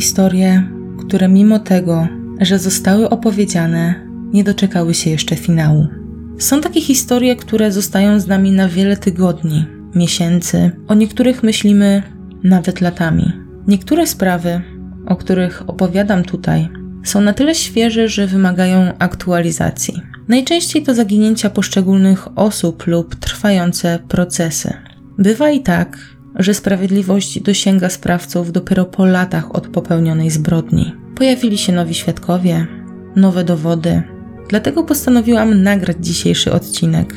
Historie, które mimo tego, że zostały opowiedziane, nie doczekały się jeszcze finału. Są takie historie, które zostają z nami na wiele tygodni, miesięcy, o niektórych myślimy nawet latami. Niektóre sprawy, o których opowiadam tutaj, są na tyle świeże, że wymagają aktualizacji. Najczęściej to zaginięcia poszczególnych osób lub trwające procesy. Bywa i tak, że sprawiedliwość dosięga sprawców dopiero po latach od popełnionej zbrodni. Pojawili się nowi świadkowie, nowe dowody. Dlatego postanowiłam nagrać dzisiejszy odcinek.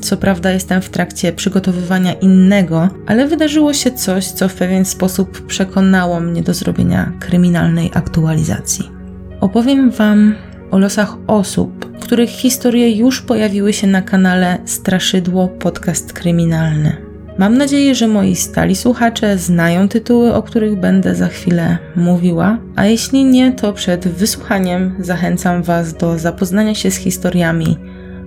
Co prawda jestem w trakcie przygotowywania innego, ale wydarzyło się coś, co w pewien sposób przekonało mnie do zrobienia kryminalnej aktualizacji. Opowiem Wam o losach osób, których historie już pojawiły się na kanale Straszydło Podcast Kryminalny. Mam nadzieję, że moi stali słuchacze znają tytuły, o których będę za chwilę mówiła, a jeśli nie, to przed wysłuchaniem zachęcam Was do zapoznania się z historiami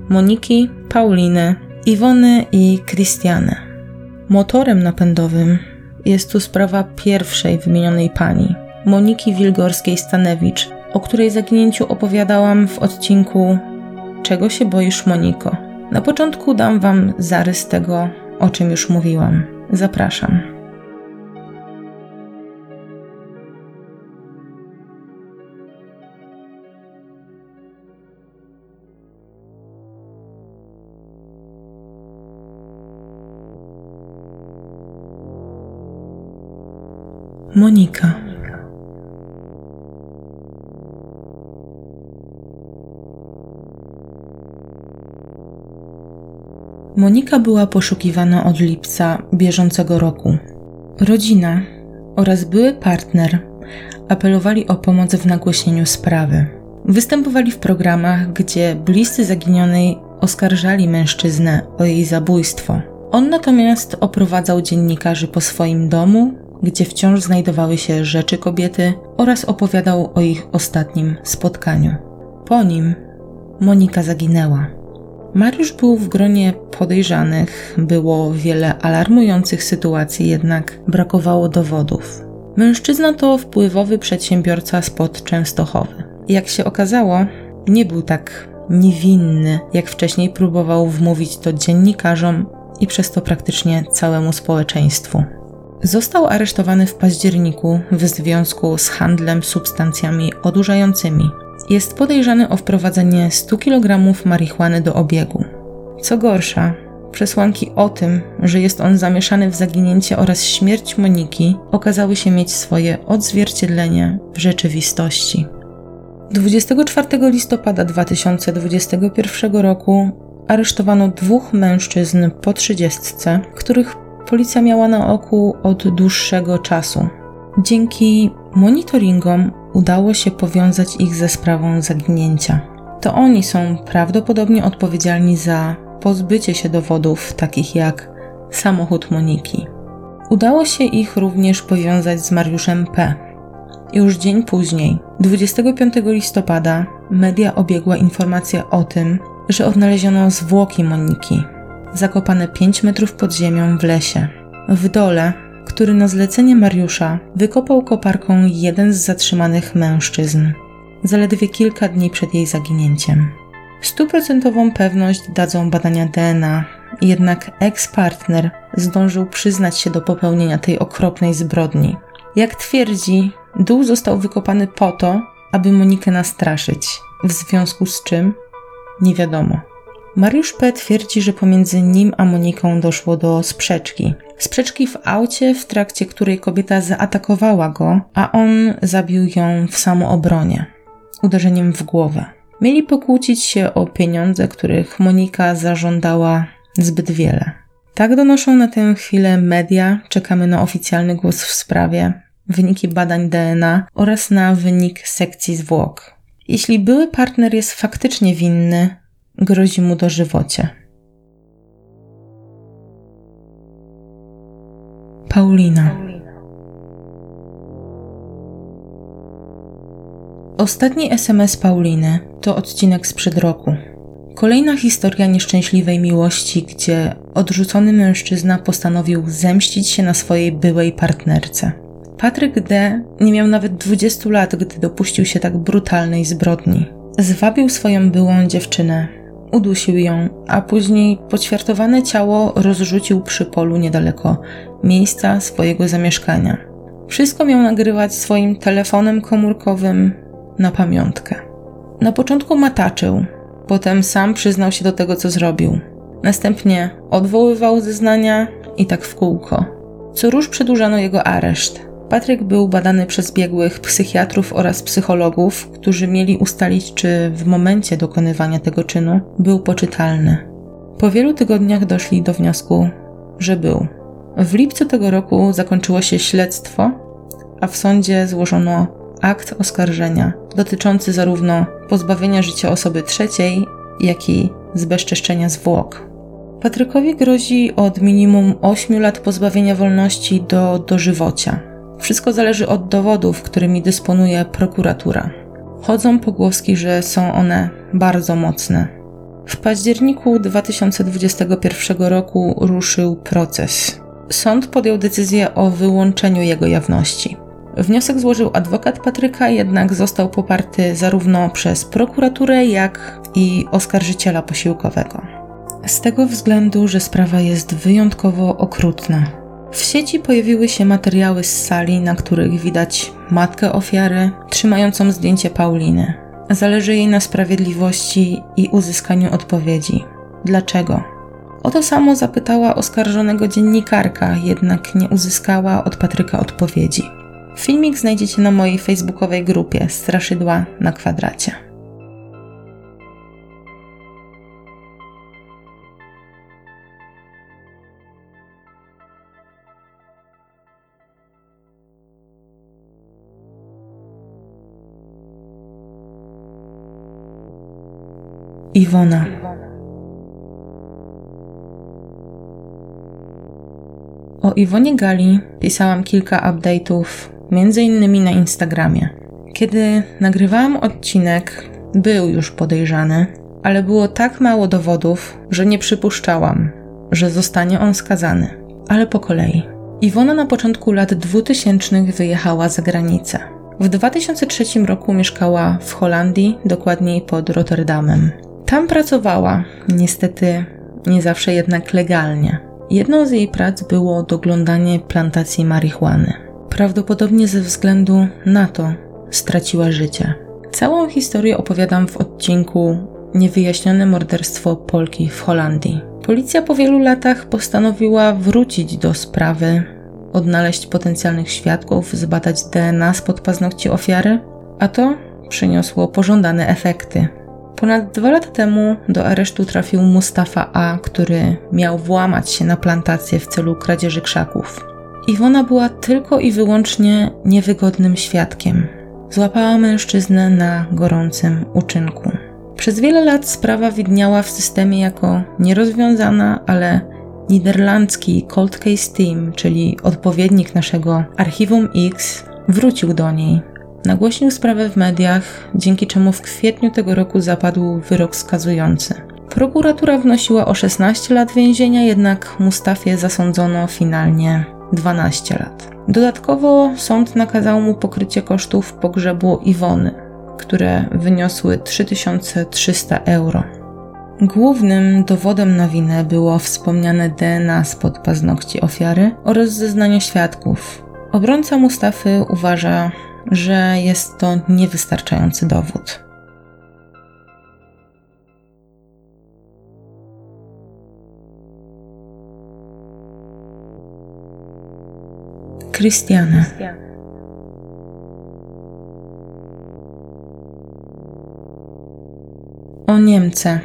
Moniki, Pauliny, Iwony i Krystiany. Motorem napędowym jest tu sprawa pierwszej wymienionej pani, Moniki Wilgorskiej-Stanewicz, o której zaginięciu opowiadałam w odcinku Czego się boisz, Moniko? Na początku dam Wam zarys tego, o czym już mówiłam. Zapraszam. Monika. Monika była poszukiwana od lipca bieżącego roku. Rodzina oraz były partner apelowali o pomoc w nagłośnieniu sprawy. Występowali w programach, gdzie bliscy zaginionej oskarżali mężczyznę o jej zabójstwo. On natomiast oprowadzał dziennikarzy po swoim domu, gdzie wciąż znajdowały się rzeczy kobiety oraz opowiadał o ich ostatnim spotkaniu. Po nim Monika zaginęła. Mariusz był w gronie podejrzanych, było wiele alarmujących sytuacji, jednak brakowało dowodów. Mężczyzna to wpływowy przedsiębiorca spod Częstochowy. Jak się okazało, nie był tak niewinny, jak wcześniej próbował wmówić to dziennikarzom i przez to praktycznie całemu społeczeństwu. Został aresztowany w październiku w związku z handlem substancjami odurzającymi. Jest podejrzany o wprowadzenie 100 kg marihuany do obiegu. Co gorsza, przesłanki o tym, że jest on zamieszany w zaginięcie oraz śmierć Moniki, okazały się mieć swoje odzwierciedlenie w rzeczywistości. 24 listopada 2021 roku aresztowano dwóch mężczyzn po trzydziestce, których policja miała na oku od dłuższego czasu. Dzięki monitoringom udało się powiązać ich ze sprawą zaginięcia. To oni są prawdopodobnie odpowiedzialni za pozbycie się dowodów takich jak samochód Moniki. Udało się ich również powiązać z Mariuszem P. Już dzień później, 25 listopada, media obiegła informacja o tym, że odnaleziono zwłoki Moniki, zakopane 5 metrów pod ziemią w lesie. W dole, który na zlecenie Mariusza wykopał koparką jeden z zatrzymanych mężczyzn, zaledwie kilka dni przed jej zaginięciem. Stuprocentową pewność dadzą badania DNA, jednak ex-partner zdążył przyznać się do popełnienia tej okropnej zbrodni. Jak twierdzi, dół został wykopany po to, aby Monikę nastraszyć, w związku z czym nie wiadomo. Mariusz P. twierdzi, że pomiędzy nim a Moniką doszło do sprzeczki. Sprzeczki w aucie, w trakcie której kobieta zaatakowała go, a on zabił ją w samoobronie uderzeniem w głowę. Mieli pokłócić się o pieniądze, których Monika zażądała zbyt wiele. Tak donoszą na tę chwilę media, czekamy na oficjalny głos w sprawie, wyniki badań DNA oraz na wynik sekcji zwłok. Jeśli były partner jest faktycznie winny, grozi mu dożywocie. Paulina. Ostatni SMS Pauliny to odcinek sprzed roku. Kolejna historia nieszczęśliwej miłości, gdzie odrzucony mężczyzna postanowił zemścić się na swojej byłej partnerce. Patryk D. nie miał nawet 20 lat, gdy dopuścił się tak brutalnej zbrodni. Zwabił swoją byłą dziewczynę, udusił ją, a później poćwiartowane ciało rozrzucił przy polu niedaleko miejsca swojego zamieszkania. Wszystko miał nagrywać swoim telefonem komórkowym na pamiątkę. Na początku mataczył, potem sam przyznał się do tego, co zrobił. Następnie odwoływał zeznania i tak w kółko. Co róż przedłużano jego areszt. Patryk był badany przez biegłych psychiatrów oraz psychologów, którzy mieli ustalić, czy w momencie dokonywania tego czynu był poczytalny. Po wielu tygodniach doszli do wniosku, że był. W lipcu tego roku zakończyło się śledztwo, a w sądzie złożono akt oskarżenia dotyczący zarówno pozbawienia życia osoby trzeciej, jak i zbezczeszczenia zwłok. Patrykowi grozi od minimum 8 lat pozbawienia wolności do dożywocia. Wszystko zależy od dowodów, którymi dysponuje prokuratura. Chodzą pogłoski, że są one bardzo mocne. W październiku 2021 roku ruszył proces. Sąd podjął decyzję o wyłączeniu jego jawności. Wniosek złożył adwokat Patryka, jednak został poparty zarówno przez prokuraturę, jak i oskarżyciela posiłkowego. Z tego względu, że sprawa jest wyjątkowo okrutna. W sieci pojawiły się materiały z sali, na których widać matkę ofiary trzymającą zdjęcie Pauliny. Zależy jej na sprawiedliwości i uzyskaniu odpowiedzi. Dlaczego? O to samo zapytała oskarżonego dziennikarka, jednak nie uzyskała od Patryka odpowiedzi. Filmik znajdziecie na mojej facebookowej grupie Straszydła na kwadracie. Iwona. O Iwonie Gali pisałam kilka update'ów, między innymi na Instagramie. Kiedy nagrywałam odcinek, był już podejrzany, ale było tak mało dowodów, że nie przypuszczałam, że zostanie on skazany. Ale po kolei. Iwona na początku lat 2000 wyjechała za granicę. W 2003 roku mieszkała w Holandii, dokładniej pod Rotterdamem. Tam pracowała, niestety nie zawsze jednak legalnie. Jedną z jej prac było doglądanie plantacji marihuany. Prawdopodobnie ze względu na to straciła życie. Całą historię opowiadam w odcinku Niewyjaśnione morderstwo Polki w Holandii. Policja po wielu latach postanowiła wrócić do sprawy, odnaleźć potencjalnych świadków, zbadać DNA spod paznokci ofiary, a to przyniosło pożądane efekty. Ponad dwa lata temu do aresztu trafił Mustafa A., który miał włamać się na plantację w celu kradzieży krzaków. Iwona była tylko i wyłącznie niewygodnym świadkiem. Złapała mężczyznę na gorącym uczynku. Przez wiele lat sprawa widniała w systemie jako nierozwiązana, ale niderlandzki Cold Case Team, czyli odpowiednik naszego Archiwum X, wrócił do niej Nagłośnił sprawę w mediach, dzięki czemu w kwietniu tego roku zapadł wyrok skazujący. Prokuratura wnosiła o 16 lat więzienia, jednak Mustafie zasądzono finalnie 12 lat. Dodatkowo sąd nakazał mu pokrycie kosztów pogrzebu Iwony, które wyniosły 3300 euro. Głównym dowodem na winę było wspomniane DNA spod paznokci ofiary oraz zeznania świadków. Obrońca Mustafy uważa, że jest to niewystarczający dowód. Christiane. O Niemce.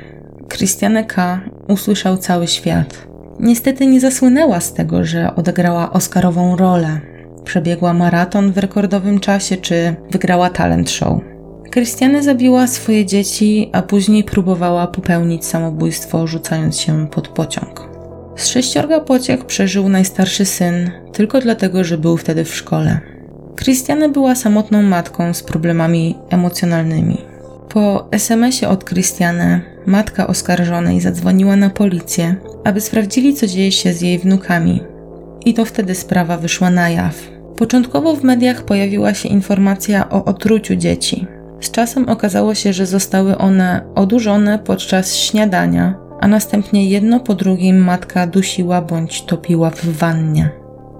Christiane K. usłyszał cały świat. Niestety nie zasłynęła z tego, że odegrała Oscarową rolę, przebiegła maraton w rekordowym czasie czy wygrała talent show. Krystiany zabiła swoje dzieci, a później próbowała popełnić samobójstwo, rzucając się pod pociąg. Z sześciorga pociech przeżył najstarszy syn, tylko dlatego, że był wtedy w szkole. Krystiany była samotną matką z problemami emocjonalnymi. Po SMS-ie od Krystiany matka oskarżonej zadzwoniła na policję, aby sprawdzili, co dzieje się z jej wnukami. I to wtedy sprawa wyszła na jaw. Początkowo w mediach pojawiła się informacja o otruciu dzieci. Z czasem okazało się, że zostały one odurzone podczas śniadania, a następnie jedno po drugim matka dusiła bądź topiła w wannie.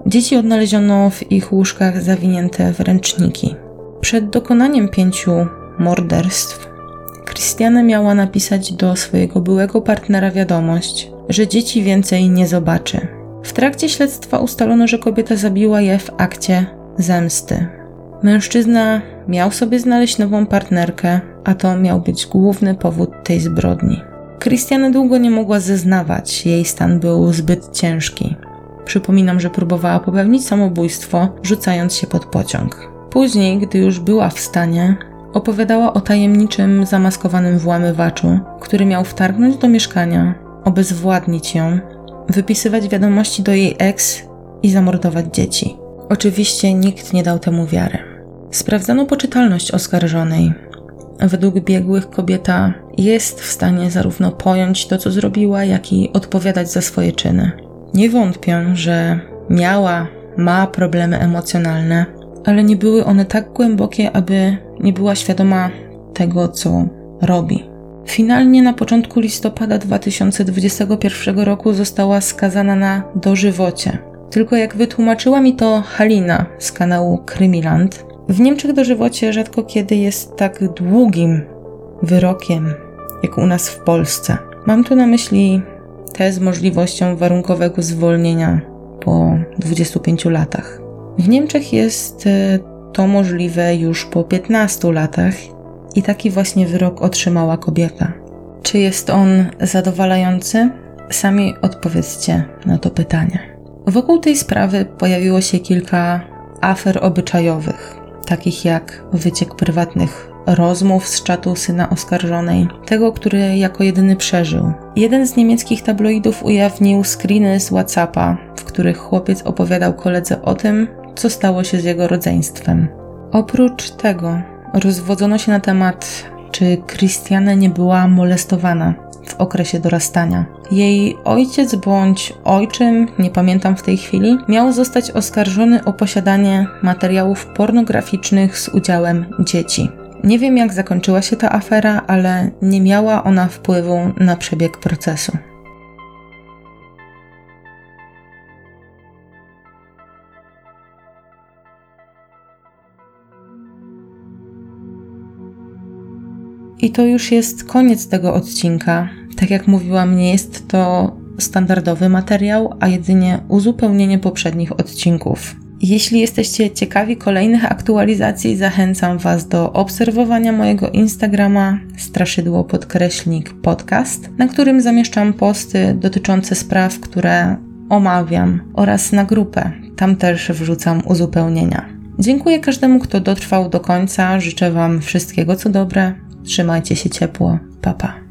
Dzieci odnaleziono w ich łóżkach zawinięte w ręczniki. Przed dokonaniem pięciu morderstw, Christiane miała napisać do swojego byłego partnera wiadomość, że dzieci więcej nie zobaczy. W trakcie śledztwa ustalono, że kobieta zabiła je w akcie zemsty. Mężczyzna miał sobie znaleźć nową partnerkę, a to miał być główny powód tej zbrodni. Christiane długo nie mogła zeznawać, jej stan był zbyt ciężki. Przypominam, że próbowała popełnić samobójstwo, rzucając się pod pociąg. Później, gdy już była w stanie, opowiadała o tajemniczym, zamaskowanym włamywaczu, który miał wtargnąć do mieszkania, obezwładnić ją, wypisywać wiadomości do jej ex i zamordować dzieci. Oczywiście nikt nie dał temu wiary. Sprawdzano poczytalność oskarżonej. Według biegłych kobieta jest w stanie zarówno pojąć to, co zrobiła, jak i odpowiadać za swoje czyny. Nie wątpię, że miała, ma problemy emocjonalne, ale nie były one tak głębokie, aby nie była świadoma tego, co robi. Finalnie na początku listopada 2021 roku została skazana na dożywocie. Tylko jak wytłumaczyła mi to Halina z kanału Krymiland, w Niemczech dożywocie rzadko kiedy jest tak długim wyrokiem, jak u nas w Polsce. Mam tu na myśli te z możliwością warunkowego zwolnienia po 25 latach. W Niemczech jest e, to możliwe już po 15 latach i taki właśnie wyrok otrzymała kobieta. Czy jest on zadowalający? Sami odpowiedzcie na to pytanie. Wokół tej sprawy pojawiło się kilka afer obyczajowych, takich jak wyciek prywatnych rozmów z czatu syna oskarżonej, tego, który jako jedyny przeżył. Jeden z niemieckich tabloidów ujawnił screeny z WhatsAppa, w których chłopiec opowiadał koledze o tym, co stało się z jego rodzeństwem. Oprócz tego rozwodzono się na temat, czy Christiane nie była molestowana w okresie dorastania. Jej ojciec bądź ojczym, nie pamiętam w tej chwili, miał zostać oskarżony o posiadanie materiałów pornograficznych z udziałem dzieci. Nie wiem, jak zakończyła się ta afera, ale nie miała ona wpływu na przebieg procesu. I to już jest koniec tego odcinka. Tak jak mówiłam, nie jest to standardowy materiał, a jedynie uzupełnienie poprzednich odcinków. Jeśli jesteście ciekawi kolejnych aktualizacji, zachęcam Was do obserwowania mojego Instagrama straszydło podkreślnik podcast, na którym zamieszczam posty dotyczące spraw, które omawiam oraz na grupę. Tam też wrzucam uzupełnienia. Dziękuję każdemu, kto dotrwał do końca. Życzę Wam wszystkiego co dobre. Trzymajcie się ciepło. Papa. Pa.